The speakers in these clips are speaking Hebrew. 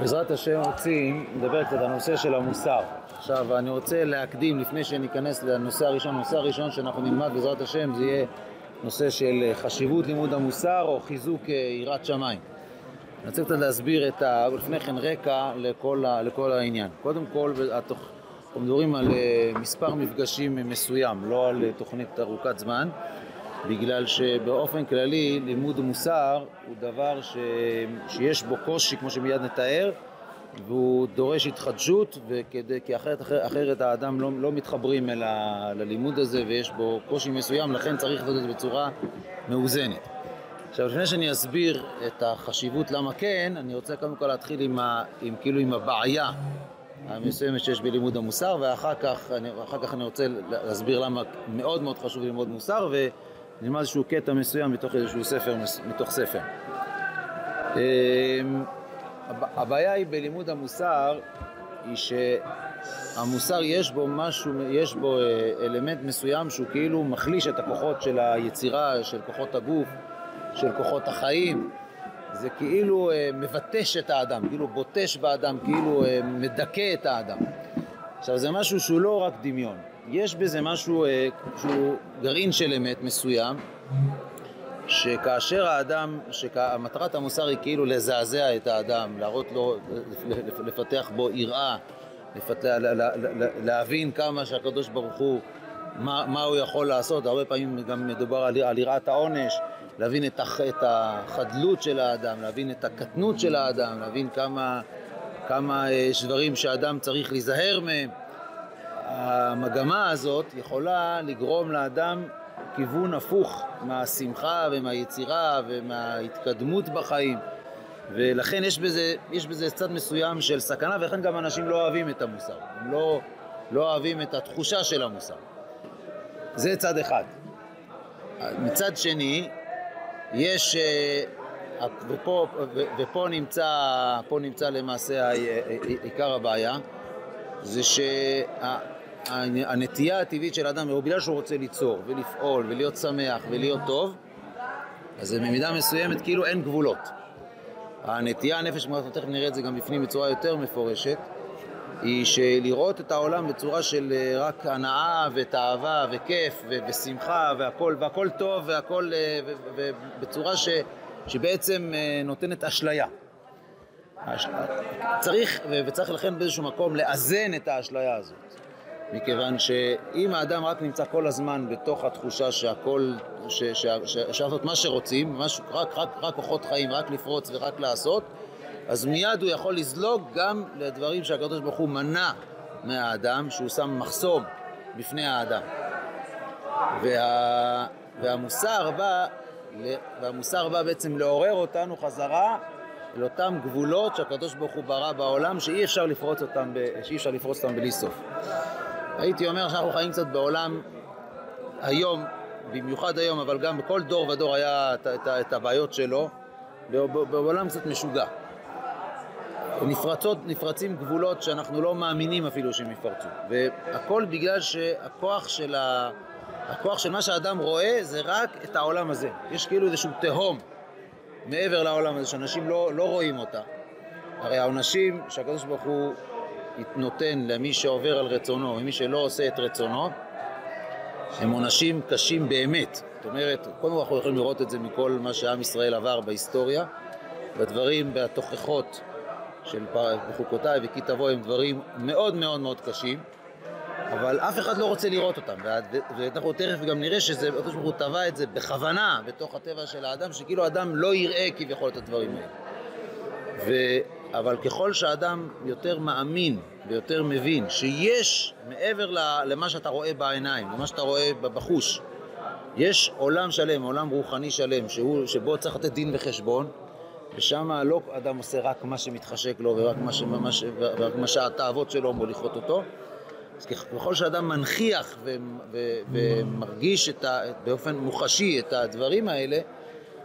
בעזרת השם רוצים לדבר קצת על הנושא של המוסר. עכשיו אני רוצה להקדים לפני שניכנס לנושא הראשון, הנושא הראשון שאנחנו נלמד בעזרת השם זה יהיה נושא של חשיבות לימוד המוסר או חיזוק אה, יראת שמיים. אני רוצה קצת להסביר את ה... לפני כן רקע לכל, ה... לכל העניין. קודם כל, התוך... אנחנו מדברים על אה, מספר מפגשים מסוים, לא על אה, תוכנית ארוכת זמן. בגלל שבאופן כללי לימוד מוסר הוא דבר ש... שיש בו קושי, כמו שמיד נתאר, והוא דורש התחדשות, וכדי, כי אחרת, אחרת, אחרת האדם לא, לא מתחברים אל ה... ללימוד הזה ויש בו קושי מסוים, לכן צריך לעשות את זה בצורה מאוזנת. עכשיו, לפני שאני אסביר את החשיבות למה כן, אני רוצה קודם כל להתחיל עם, ה... עם, כאילו עם הבעיה המסוימת שיש בלימוד המוסר, ואחר כך, אני, כך אני רוצה להסביר למה מאוד מאוד חשוב ללמוד מוסר, ו... נלמד איזשהו קטע מסוים מתוך איזשהו ספר, מתוך ספר. אמ, הבעיה היא בלימוד המוסר, היא שהמוסר יש בו משהו, יש בו אה, אלמנט מסוים שהוא כאילו מחליש את הכוחות של היצירה, של כוחות הגוף, של כוחות החיים. זה כאילו אה, מבטש את האדם, כאילו בוטש באדם, כאילו אה, מדכא את האדם. עכשיו זה משהו שהוא לא רק דמיון, יש בזה משהו אה, שהוא גרעין של אמת מסוים, שכאשר האדם, שמטרת המוסר היא כאילו לזעזע את האדם, להראות לו, לפתח בו יראה, לפתח, להבין כמה שהקדוש ברוך הוא, מה, מה הוא יכול לעשות, הרבה פעמים גם מדובר על, על יראת העונש, להבין את, הח, את החדלות של האדם, להבין את הקטנות של האדם, להבין כמה, כמה יש דברים שאדם צריך להיזהר מהם. המגמה הזאת יכולה לגרום לאדם כיוון הפוך מהשמחה ומהיצירה ומההתקדמות בחיים ולכן יש בזה, יש בזה צד מסוים של סכנה ולכן גם אנשים לא אוהבים את המוסר, הם לא, לא אוהבים את התחושה של המוסר. זה צד אחד. מצד שני, יש, אה, ופה, ופה נמצא, נמצא למעשה עיקר הבעיה, זה שה... הנטייה הטבעית של האדם, הוא בגלל שהוא רוצה ליצור ולפעול ולהיות שמח ולהיות טוב, אז במידה מסוימת כאילו אין גבולות. הנטייה הנפש, אנחנו תכף נראה את זה גם בפנים בצורה יותר מפורשת, היא שלראות את העולם בצורה של אה, רק הנאה ותאווה וכיף ו- ושמחה והכל, והכל טוב והכל אה, בצורה ש- שבעצם אה, נותנת אשליה. צריך, וצריך לכן באיזשהו מקום לאזן את האשליה הזאת. מכיוון שאם האדם רק נמצא כל הזמן בתוך התחושה שהכל, שאפשר לעשות מה שרוצים, משהו, רק, רק, רק כוחות חיים, רק לפרוץ ורק לעשות, אז מיד הוא יכול לזלוג גם לדברים שהקדוש ברוך הוא מנע מהאדם, שהוא שם מחסום בפני האדם. וה, והמוסר בא, והמוסר בא בעצם לעורר אותנו חזרה אל אותם גבולות שהקדוש ברוך הוא ברא בעולם שאי אפשר לפרוץ אותם, אפשר לפרוץ אותם בלי סוף. הייתי אומר שאנחנו חיים קצת בעולם היום, במיוחד היום, אבל גם בכל דור ודור היה את, את, את הבעיות שלו, בעולם קצת משוגע. נפרצות, נפרצים גבולות שאנחנו לא מאמינים אפילו שהם יפרצו. והכל בגלל שהכוח של, ה... הכוח של מה שהאדם רואה זה רק את העולם הזה. יש כאילו איזשהו תהום מעבר לעולם הזה שאנשים לא, לא רואים אותה. הרי העונשים שהקדוש ברוך הוא נותן למי שעובר על רצונו ומי שלא עושה את רצונו, הם עונשים קשים באמת. זאת אומרת, קודם כל אנחנו יכולים לראות את זה מכל מה שעם ישראל עבר בהיסטוריה, והדברים והתוכחות של בחוקותיי וכי תבוא הם דברים מאוד מאוד מאוד קשים, אבל אף אחד לא רוצה לראות אותם, ואנחנו תכף גם נראה שזה, הקדוש ברוך הוא טבע את זה בכוונה בתוך הטבע של האדם, שכאילו האדם לא יראה כביכול את הדברים האלה. אבל ככל שאדם יותר מאמין ויותר מבין שיש מעבר למה שאתה רואה בעיניים, למה שאתה רואה בחוש, יש עולם שלם, עולם רוחני שלם, שהוא, שבו צריך לתת דין וחשבון, ושם לא אדם עושה רק מה שמתחשק לו ורק מה, שממש, ורק מה שהתאוות שלו מוליכות אותו. אז ככל שאדם מנכיח ו, ו, ומרגיש ה, באופן מוחשי את הדברים האלה,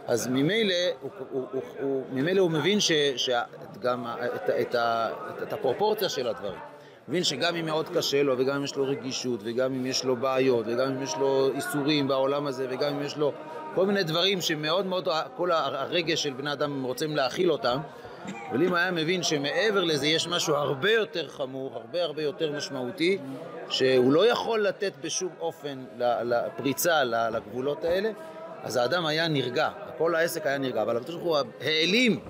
אז ממילא הוא, הוא, הוא, הוא, ממילא הוא מבין ש, שגם את, את, את, את הפרופורציה של הדברים. מבין שגם אם מאוד קשה לו, וגם אם יש לו רגישות, וגם אם יש לו בעיות, וגם אם יש לו איסורים בעולם הזה, וגם אם יש לו כל מיני דברים שמאוד מאוד, כל הרגש של בני אדם רוצים להכיל אותם, אבל אם היה מבין שמעבר לזה יש משהו הרבה יותר חמור, הרבה הרבה יותר משמעותי, שהוא לא יכול לתת בשום אופן לפריצה לגבולות האלה, אז האדם היה נרגע, כל העסק היה נרגע, אבל הקדוש ברוך הוא העלים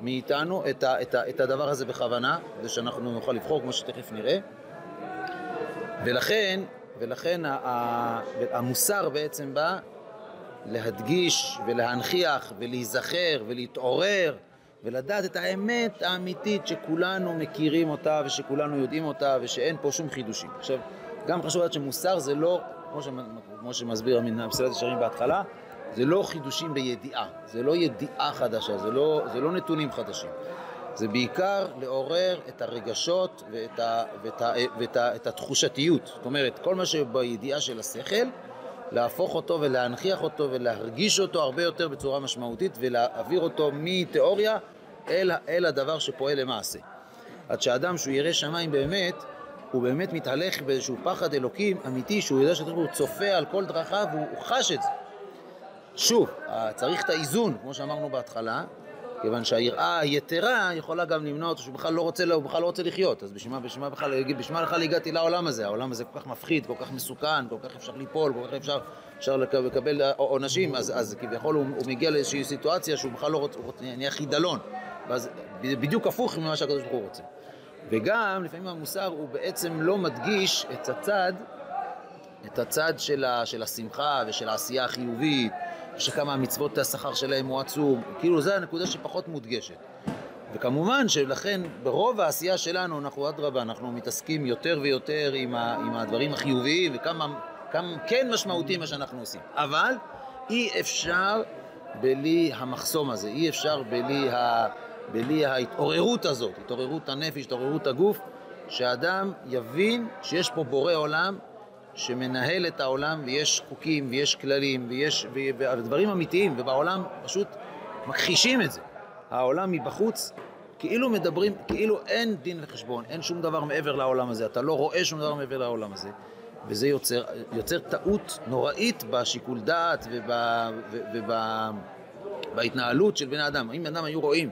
מאיתנו את, ה, את, ה, את הדבר הזה בכוונה, כדי שאנחנו נוכל לבחור כמו שתכף נראה. ולכן, ולכן המוסר בעצם בא להדגיש ולהנכיח ולהיזכר ולהתעורר ולדעת את האמת האמיתית שכולנו מכירים אותה ושכולנו יודעים אותה ושאין פה שום חידושים. עכשיו, גם חשוב לדעת שמוסר זה לא, כמו, ש... כמו שמסביר המסילת ישרים בהתחלה, זה לא חידושים בידיעה, זה לא ידיעה חדשה, זה לא, זה לא נתונים חדשים. זה בעיקר לעורר את הרגשות ואת, ה, ואת, ה, ואת, ה, ואת התחושתיות. זאת אומרת, כל מה שבידיעה של השכל, להפוך אותו ולהנכיח אותו ולהרגיש אותו הרבה יותר בצורה משמעותית ולהעביר אותו מתיאוריה אל, אל הדבר שפועל למעשה. עד שאדם שהוא ירא שמיים באמת, הוא באמת מתהלך באיזשהו פחד אלוקים אמיתי, שהוא יודע שהוא צופה על כל דרכיו והוא חש את זה. שוב, צריך את האיזון, כמו שאמרנו בהתחלה, כיוון שהיראה היתרה יכולה גם למנוע אותו שהוא בכלל לא רוצה, הוא בכלל לא רוצה לחיות, אז בשביל מה, בכלל, בשביל בכלל הגעתי לעולם הזה? העולם הזה כל כך מפחיד, כל כך מסוכן, כל כך אפשר ליפול, כל כך אפשר, אפשר לקבל עונשים, אז, אז כביכול הוא, הוא מגיע לאיזושהי סיטואציה שהוא בכלל לא רוצה, הוא נהיה חידלון, ואז בדיוק הפוך ממה שהקדוש ברוך הוא רוצה. וגם לפעמים המוסר הוא בעצם לא מדגיש את הצד, את הצד של, ה, של השמחה ושל העשייה החיובית שכמה המצוות השכר שלהם הוא עצום, כאילו זו הנקודה שפחות מודגשת. וכמובן שלכן ברוב העשייה שלנו, אנחנו אדרבה, אנחנו מתעסקים יותר ויותר עם, ה, עם הדברים החיוביים וכמה כמה כן משמעותי מה שאנחנו עושים. אבל אי אפשר בלי המחסום הזה, אי אפשר בלי, ה, בלי ההתעוררות הזאת, התעוררות הנפש, התעוררות הגוף, שאדם יבין שיש פה בורא עולם שמנהל את העולם ויש חוקים ויש כללים ויש ודברים אמיתיים ובעולם פשוט מכחישים את זה. העולם מבחוץ כאילו מדברים, כאילו אין דין וחשבון, אין שום דבר מעבר לעולם הזה, אתה לא רואה שום דבר מעבר לעולם הזה וזה יוצר, יוצר טעות נוראית בשיקול דעת ובהתנהלות של בני אדם. אם בני אדם היו רואים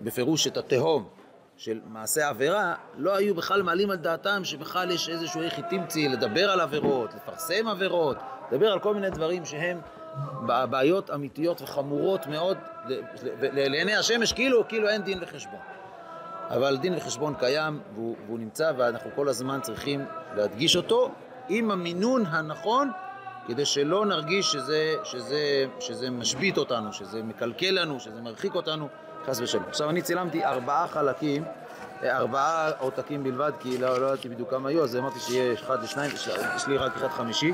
בפירוש את התהום של מעשה עבירה, לא היו בכלל מעלים על דעתם שבכלל יש איזשהו איך תמצי לדבר על עבירות, לפרסם עבירות, לדבר על כל מיני דברים שהם בעיות אמיתיות וחמורות מאוד לעיני השמש, כאילו, כאילו אין דין וחשבון. אבל דין וחשבון קיים והוא, והוא נמצא ואנחנו כל הזמן צריכים להדגיש אותו עם המינון הנכון כדי שלא נרגיש שזה, שזה, שזה משבית אותנו, שזה מקלקל לנו, שזה מרחיק אותנו חס ושלום. עכשיו אני צילמתי ארבעה חלקים, אה, ארבעה עותקים בלבד, כי לא, לא ידעתי בדיוק כמה היו, אז אמרתי שיהיה אחד לשניים, יש לי רק אחד חמישי.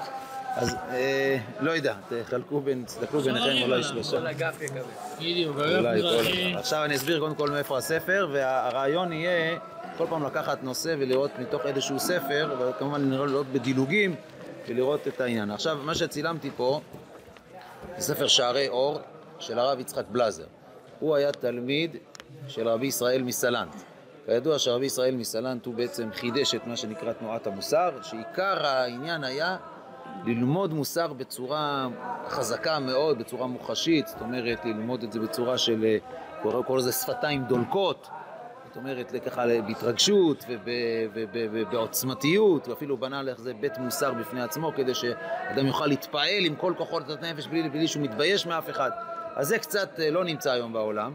אז אה, לא יודע, תחלקו בין, תסתכלו ביניכם אולי שלושה. כל אגף יקבל. בדיוק, עכשיו אני אסביר קודם כל מאיפה הספר, והרעיון יהיה כל פעם לקחת נושא ולראות מתוך איזשהו ספר, וכמובן לראות בדילוגים ולראות את העניין. עכשיו, מה שצילמתי פה זה ספר שערי אור של הרב יצחק בלזר. הוא היה תלמיד של רבי ישראל מסלנט. כידוע שרבי ישראל מסלנט הוא בעצם חידש את מה שנקרא תנועת המוסר, שעיקר העניין היה ללמוד מוסר בצורה חזקה מאוד, בצורה מוחשית, זאת אומרת ללמוד את זה בצורה של, קורא לזה שפתיים דולקות, זאת אומרת ככה בהתרגשות ובעוצמתיות, ואפילו בנה לזה בית מוסר בפני עצמו כדי שאדם יוכל להתפעל עם כל כוחות הנפש בלי, בלי שהוא מתבייש מאף אחד. אז זה קצת אה, לא נמצא היום בעולם,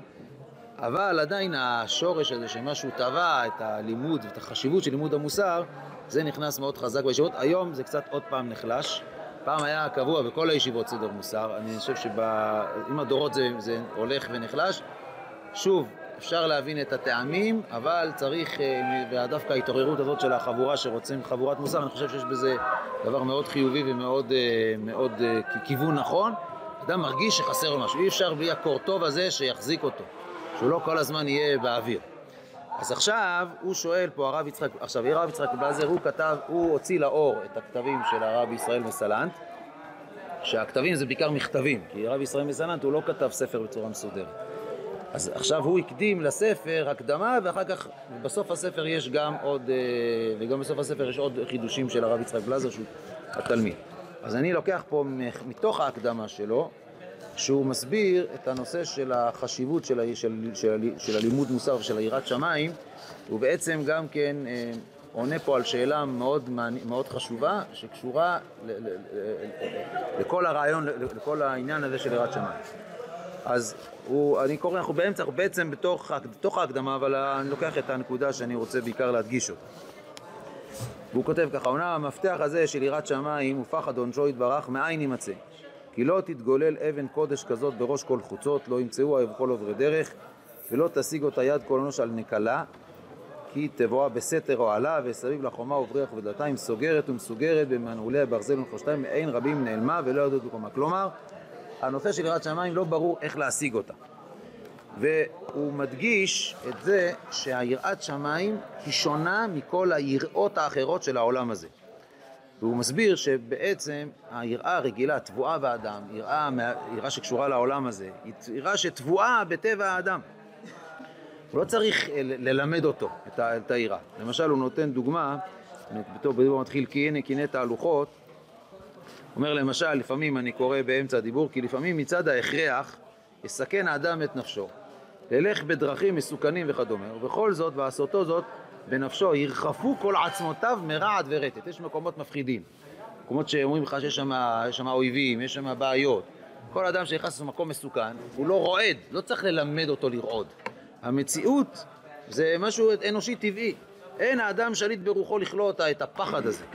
אבל עדיין השורש הזה שמשהו טבע את הלימוד ואת החשיבות של לימוד המוסר, זה נכנס מאוד חזק בישיבות. היום זה קצת עוד פעם נחלש. פעם היה קבוע בכל הישיבות סדר מוסר, אני חושב שעם הדורות זה, זה הולך ונחלש. שוב, אפשר להבין את הטעמים, אבל צריך, אה, ודווקא ההתעוררות הזאת של החבורה שרוצים חבורת מוסר, אני חושב שיש בזה דבר מאוד חיובי ומאוד אה, מאוד, כיוון נכון. אדם מרגיש שחסר לו משהו, אי אפשר בלי הקורטוב הזה שיחזיק אותו, שהוא לא כל הזמן יהיה באוויר. אז עכשיו הוא שואל פה הרב יצחק, עכשיו הרב יצחק בלזר הוא כתב, הוא הוציא לאור את הכתבים של הרב ישראל מסלנט, שהכתבים זה בעיקר מכתבים, כי הרב ישראל מסלנט הוא לא כתב ספר בצורה מסודרת. אז עכשיו הוא הקדים לספר הקדמה ואחר כך בסוף הספר יש גם עוד, אה, וגם בסוף הספר יש עוד חידושים של הרב יצחק בלזר שהוא התלמיד. אז אני לוקח פה מתוך ההקדמה שלו שהוא מסביר את הנושא של החשיבות של, של, של, של הלימוד מוסר ושל היראת שמיים, הוא בעצם גם כן אה, עונה פה על שאלה מאוד, מאוד חשובה שקשורה ל, ל, ל, לכל הרעיון, לכל העניין הזה של יראת שמיים. אז הוא, אני קורא, אנחנו באמצע, אנחנו בעצם בתוך, בתוך ההקדמה, אבל אני לוקח את הנקודה שאני רוצה בעיקר להדגיש אותה. והוא כותב ככה, אומנם המפתח הזה של יראת שמיים ופחד עונשו יתברך, מאין יימצא? כי לא תתגולל אבן קודש כזאת בראש כל חוצות, לא ימצאו אוהב כל עוברי דרך, ולא תשיג אותה יד כל אנוש על נקלה, כי תבואה בסתר או עלה, וסביב לחומה ובריח ודלתיים סוגרת ומסוגרת במנעולי הברזל ונחושתיים, אין רבים נעלמה ולא יודעת בקומה. כלומר, הנושא של יראת שמיים לא ברור איך להשיג אותה. והוא מדגיש את זה שהיראת שמיים היא שונה מכל היראות האחרות של העולם הזה. והוא מסביר שבעצם היראה הרגילה, תבואה באדם, יראה, יראה שקשורה לעולם הזה, היא יראה שתבואה בטבע האדם. הוא לא צריך אה, ללמד אותו, את היראה. למשל, הוא נותן דוגמה, בתור בדיבור מתחיל כי הנה קינא תהלוכות, אומר למשל, לפעמים אני קורא באמצע הדיבור, כי לפעמים מצד ההכרח יסכן האדם את נפשו. ללך בדרכים מסוכנים וכדומה, ובכל זאת, ועשותו זאת בנפשו, ירחפו כל עצמותיו מרעד ורטט. יש מקומות מפחידים. מקומות שאומרים לך שיש שם אויבים, יש שם בעיות. כל אדם שנכנס למקום מסוכן, הוא לא רועד, לא צריך ללמד אותו לרעוד. המציאות זה משהו אנושי טבעי. אין האדם שליט ברוחו לכלוא אותה, את הפחד הזה.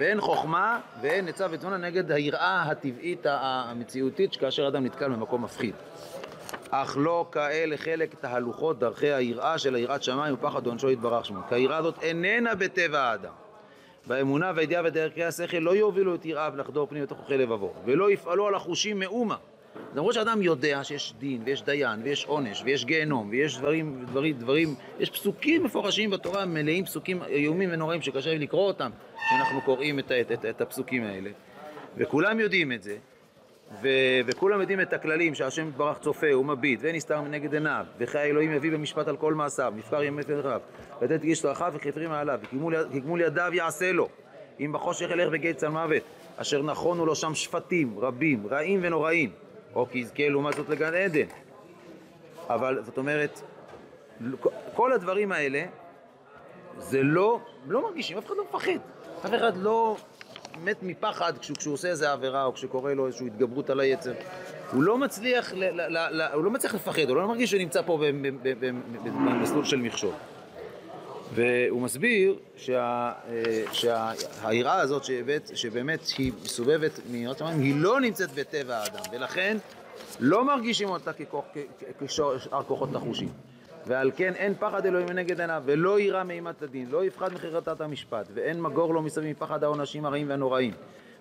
ואין חוכמה ואין עצה ותמונה נגד היראה הטבעית המציאותית שכאשר אדם נתקל במקום מפחיד. אך לא כאלה חלק תהלוכות דרכי היראה של היראת שמיים ופחד עונשו יתברך שמו. כי היראה הזאת איננה בטבע האדם. והאמונה והידיעה ודרכי השכל לא יובילו את יראיו לחדור פנים לתוך אוכלי לבבו, ולא יפעלו על החושים מאומה. למרות שאדם יודע שיש דין ויש דיין ויש עונש ויש גיהנום ויש דברים, דברים, דברים, יש פסוקים מפורשים בתורה מלאים פסוקים איומים ונוראים שקשה לקרוא אותם כשאנחנו קוראים את, את, את, את הפסוקים האלה וכולם יודעים את זה ו, וכולם יודעים את הכללים שהשם יתברך צופה ומביט ואין נסתר מנגד עיניו וחיי אלוהים יביא במשפט על כל מעשיו מבחר ימי פרחיו לתת גיש צרכיו וכפרים מעליו וכגמול ידיו יעשה לו אם בחושך ילך בגיא צל מוות אשר נכונו לו שם שפטים רבים רעים ונוראים או כי יזכה לעומת זאת לגן עדן. אבל זאת אומרת, כל הדברים האלה, זה לא, לא מרגישים, אף אחד לא מפחד. אף אחד לא מת מפחד כשהוא, כשהוא עושה איזה עבירה או כשקורה לו איזושהי התגברות על היצר. הוא לא מצליח, ל, ל, ל, ל, הוא לא מצליח לפחד, הוא לא מרגיש שהוא נמצא פה במסלול של מכשול. והוא מסביר אה, שהיראה הזאת שבאת, שבאמת היא מסובבת מיראת שמיים, היא לא נמצאת בטבע האדם, ולכן לא מרגישים אותה כשאר כוחות נחושים. ועל כן אין פחד אלוהים מנגד עיניו, ולא יירא מאימת הדין, לא יפחד מחרטת המשפט, ואין מגור לו מסביב מפחד העונשים הרעים והנוראים.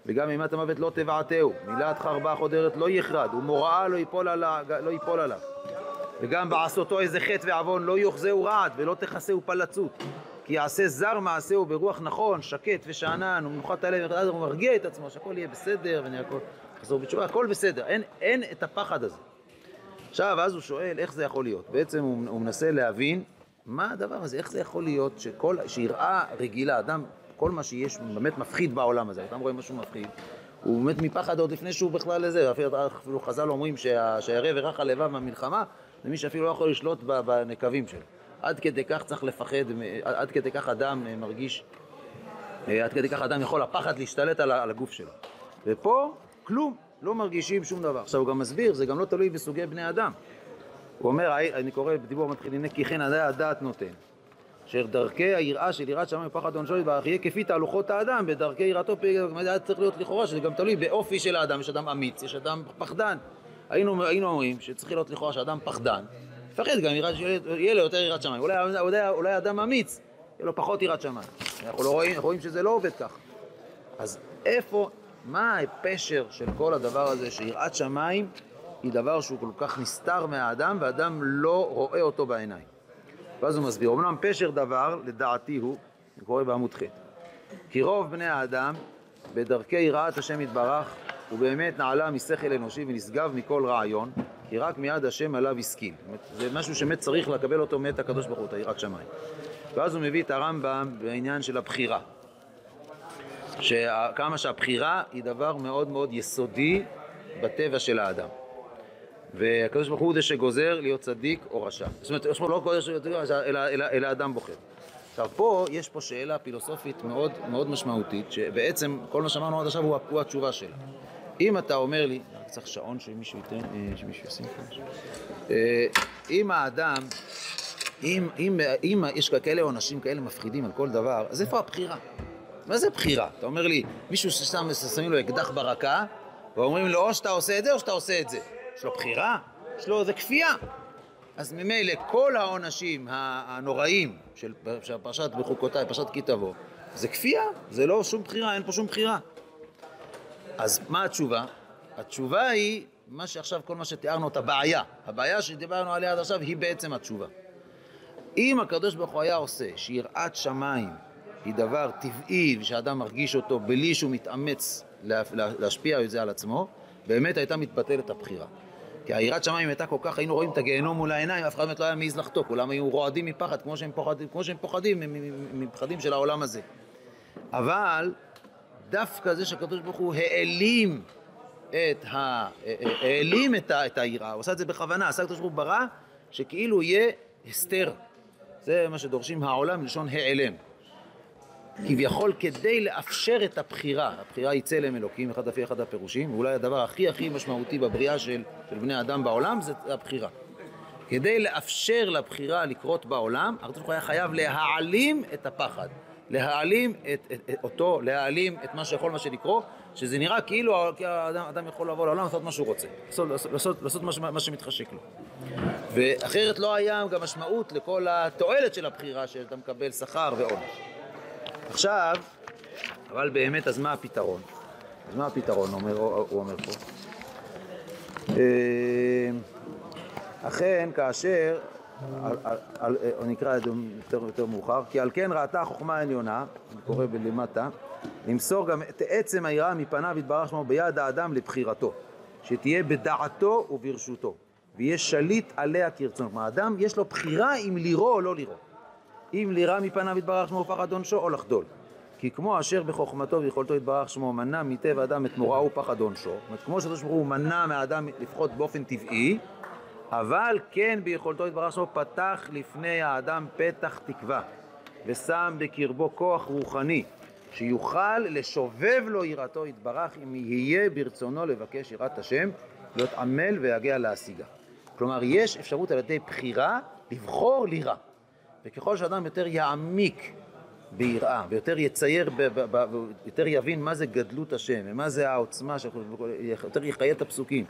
וגם אימת המוות לא תבעתהו, מילת חרבה חודרת לא יכרד, ומוראה לא ייפול, עליו, לא ייפול עליו. וגם בעשותו איזה חטא ועוון לא יוחזהו רעד ולא תכסהו פלצות. כי יעשה זר מעשהו ברוח נכון, שקט ושאנן ומנוחת הלב, ואז הוא מרגיע את עצמו שהכל יהיה בסדר ואני הכל חזור בתשובה, הכל בסדר, אין, אין את הפחד הזה. עכשיו, אז הוא שואל איך זה יכול להיות. בעצם הוא, הוא מנסה להבין מה הדבר הזה, איך זה יכול להיות שכל, שיראה רגילה, אדם, כל מה שיש באמת מפחיד בעולם הזה, אדם רואה משהו מפחיד, הוא מת מפחד עוד לפני שהוא בכלל לזה, אפילו, חז"ל אומרים שהירא ורך הלבב מהמלחמה זה מי שאפילו לא יכול לשלוט בנקבים שלו. עד כדי כך צריך לפחד, עד כדי כך אדם מרגיש, עד כדי כך אדם יכול הפחד להשתלט על הגוף שלו. ופה כלום, לא מרגישים שום דבר. עכשיו הוא גם מסביר, זה גם לא תלוי בסוגי בני אדם. הוא אומר, אני קורא בדיבור מתחיל, הנה כי כן הדעת נותן. אשר דרכי היראה של יראת שמיים ופחד עונשו יתברך יהיה כפי תהלוכות האדם, בדרכי יראתו זה צריך להיות לכאורה, שזה גם תלוי באופי של האדם, יש אדם אמיץ, יש אדם פחדן. היינו, היינו אומרים שצריך להיות לכאורה שאדם פחדן, מפחד גם יהיה לו יותר יראת שמיים. אולי, אולי, אולי אדם אמיץ, יהיה לו פחות יראת שמיים. אנחנו לא רואים, רואים שזה לא עובד כך. אז איפה, מה הפשר של כל הדבר הזה שיראת שמיים היא דבר שהוא כל כך נסתר מהאדם ואדם לא רואה אותו בעיניים. ואז הוא מסביר, אמנם פשר דבר, לדעתי הוא, אני קורא בעמוד ח', כי רוב בני האדם בדרכי יראת השם יתברך הוא באמת נעלה משכל אנושי ונשגב מכל רעיון, כי רק מיד השם עליו השכיל. זה משהו שבאמת צריך לקבל אותו מאת הקדוש ברוך הוא, את היראת שמיים. ואז הוא מביא את הרמב"ם בעניין של הבחירה. שכמה שהבחירה היא דבר מאוד מאוד יסודי בטבע של האדם. והקדוש ברוך הוא זה שגוזר להיות צדיק או רשע. זאת אומרת, ברוך הוא לא רשע, אלא, אלא, אלא אדם בוחר. עכשיו, פה יש פה שאלה פילוסופית מאוד, מאוד משמעותית, שבעצם כל מה שאמרנו עד עכשיו הוא, הוא התשובה שלה. אם אתה אומר לי, צריך שעון שמישהו ייתן, אה, שמישהו ישים פה. אה, אם האדם, אם, אם, אם יש כאלה עונשים כאלה מפחידים על כל דבר, אז איפה הבחירה? מה זה בחירה? אתה אומר לי, מישהו ששם, שמים לו אקדח ברקה, ואומרים לו, או שאתה עושה את זה או שאתה עושה את זה. יש לו בחירה? יש לו, זה כפייה. אז ממילא כל העונשים הנוראים של פרשת בחוקותיי, פרשת כי תבוא, זה כפייה, זה לא שום בחירה, אין פה שום בחירה. אז מה התשובה? התשובה היא, מה שעכשיו, כל מה שתיארנו את הבעיה, הבעיה שדיברנו עליה עד עכשיו היא בעצם התשובה. אם הקדוש ברוך הוא היה עושה שיראת שמיים היא דבר טבעי ושאדם מרגיש אותו בלי שהוא מתאמץ להשפיע את זה על עצמו, באמת הייתה מתבטלת הבחירה. כי היראת שמיים הייתה כל כך, היינו רואים את הגיהנום מול העיניים, אף אחד באמת לא היה מעז לחתוק, כולם היו רועדים מפחד, כמו שהם פוחדים, כמו שהם פוחדים, מפחדים של העולם הזה. אבל דווקא זה שהקדוש ברוך הוא העלים את ה... העלים את, ה... את היראה, הוא עשה את זה בכוונה, עשה הקדוש ברוך הוא ברא שכאילו יהיה הסתר. זה מה שדורשים העולם מלשון העלם. כביכול כדי לאפשר את הבחירה, הבחירה היא צלם אלוקים, אחד לפי אחד הפירושים, ואולי הדבר הכי הכי משמעותי בבריאה של, של בני אדם בעולם זה הבחירה. כדי לאפשר לבחירה לקרות בעולם, הוא היה חייב להעלים את הפחד, להעלים את, את, את אותו, להעלים את מה שיכול מה שלקרוא, שזה נראה כאילו האדם, האדם יכול לבוא לעולם לעשות מה שהוא רוצה, לעשות, לעשות, לעשות מה, מה שמתחשק לו. ואחרת לא היה גם משמעות לכל התועלת של הבחירה שאתה מקבל שכר ועונש. עכשיו, אבל באמת, אז מה הפתרון? אז מה הפתרון, אומר, הוא אומר פה? אה, אכן, כאשר, או נקרא את זה יותר, יותר מאוחר, כי על כן ראתה החוכמה העליונה, אני קורא בלמטה, למסור גם את עצם היראה מפניו יתברך שמו ביד האדם לבחירתו, שתהיה בדעתו וברשותו, ויהיה שליט עליה כרצונו. כלומר, האדם יש לו בחירה אם לירו או לא לירו. אם לירה מפניו יתברך שמו ופחד עונשו או לחדול. כי כמו אשר בחוכמתו ויכולתו יתברך שמו מנע מטבע אדם את מוראו ופחד עונשו, זאת אומרת כמו שהקדוש ברוך הוא מנע מהאדם לפחות באופן טבעי, אבל כן ביכולתו יתברך שמו פתח לפני האדם פתח תקווה, ושם בקרבו כוח רוחני, שיוכל לשובב לו יראתו יתברך אם יהיה ברצונו לבקש יראת השם, להיות עמל ויגיע להשיגה. כלומר, יש אפשרות על ידי בחירה לבחור לירה. וככל שאדם יותר יעמיק ביראה, ויותר יצייר, יותר יבין מה זה גדלות השם, ומה זה העוצמה, יותר יחיה את הפסוקים,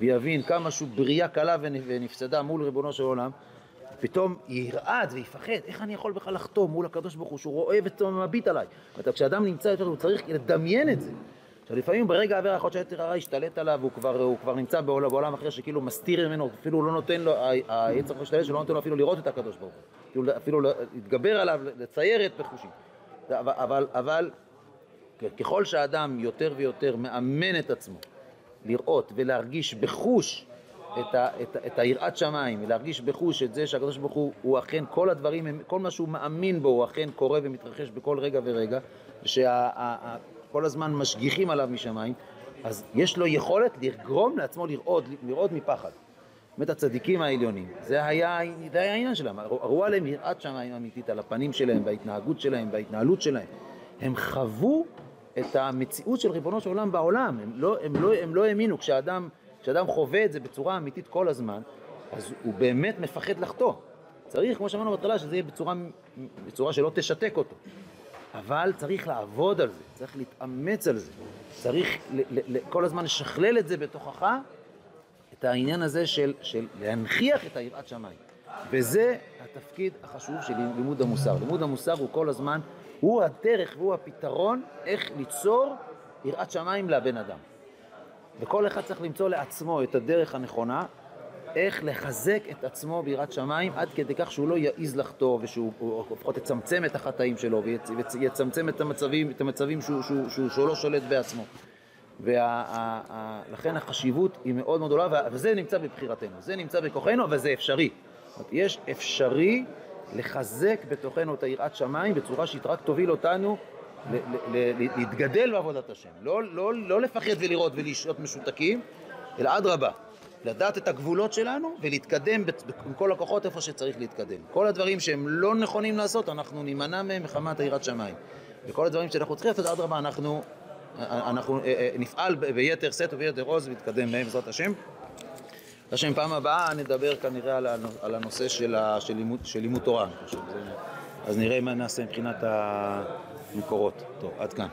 ויבין כמה שהוא בריאה קלה ונפסדה מול ריבונו של עולם, פתאום ירעד ויפחד, איך אני יכול בכלל לחתום מול הקדוש ברוך הוא, שהוא רואה ומביט עליי. כשאדם נמצא יותר, הוא צריך לדמיין את זה. עכשיו לפעמים ברגע העבירה יכול להיות שהיתר הרע השתלט עליו, הוא כבר, הוא כבר נמצא בעולם, בעולם אחר שכאילו מסתיר ממנו, אפילו לא נותן לו, היצר משתלט שלא נותן לו אפילו לראות את הקדוש ברוך הוא, אפילו להתגבר עליו, לצייר את בחושים. אבל, אבל, אבל ככל שהאדם יותר ויותר מאמן את עצמו לראות ולהרגיש בחוש את, ה, את, את היראת שמיים, ולהרגיש בחוש את זה שהקדוש ברוך הוא, הוא אכן כל הדברים, כל מה שהוא מאמין בו הוא אכן קורה ומתרחש בכל רגע ורגע, ושה... כל הזמן משגיחים עליו משמיים, אז יש לו יכולת לגרום לעצמו לרעוד, לרעוד מפחד. באמת הצדיקים העליונים, זה היה, זה היה העניין שלהם, ראו עליהם יראת שמיים אמיתית על הפנים שלהם, וההתנהגות שלהם, וההתנהלות שלהם. הם חוו את המציאות של ריבונו של עולם בעולם, הם לא, הם לא, הם לא האמינו, כשאדם, כשאדם חווה את זה בצורה אמיתית כל הזמן, אז הוא באמת מפחד לחטוא. צריך, כמו שאמרנו בהתחלה, שזה יהיה בצורה, בצורה שלא תשתק אותו. אבל צריך לעבוד על זה, צריך להתאמץ על זה, צריך ל- ל- ל- כל הזמן לשכלל את זה בתוכך, את העניין הזה של, של להנכיח את היראת שמיים. וזה התפקיד החשוב של לימוד המוסר. לימוד המוסר הוא כל הזמן, הוא הדרך והוא הפתרון איך ליצור יראת שמיים לבן אדם. וכל אחד צריך למצוא לעצמו את הדרך הנכונה איך לחזק את עצמו ביראת שמיים עד כדי כך שהוא לא יעז לחטוא ושהוא לפחות יצמצם את החטאים שלו ויצמצם את המצבים, את המצבים שהוא, שהוא, שהוא, שהוא לא שולט בעצמו. ולכן החשיבות היא מאוד מאוד גדולה וזה נמצא בבחירתנו, זה נמצא בכוחנו אבל זה אפשרי. יש אפשרי לחזק בתוכנו את היראת שמיים בצורה שהיא רק תוביל אותנו להתגדל בעבודת השם. לא, לא, לא לפחד ולראות ולשהות משותקים, אלא אדרבה. לדעת את הגבולות שלנו ולהתקדם עם כל הכוחות איפה שצריך להתקדם. כל הדברים שהם לא נכונים לעשות, אנחנו נימנע מהם מחמת יראת שמיים. וכל הדברים שאנחנו צריכים לעשות, אדרבה, אנחנו, אנחנו אה, אה, נפעל ביתר שאת וביתר עוז ונתקדם מהם, בעזרת השם. השם, פעם הבאה נדבר כנראה על הנושא של, ה, של, לימוד, של לימוד תורה. אז נראה מה נעשה מבחינת המקורות. טוב, עד כאן.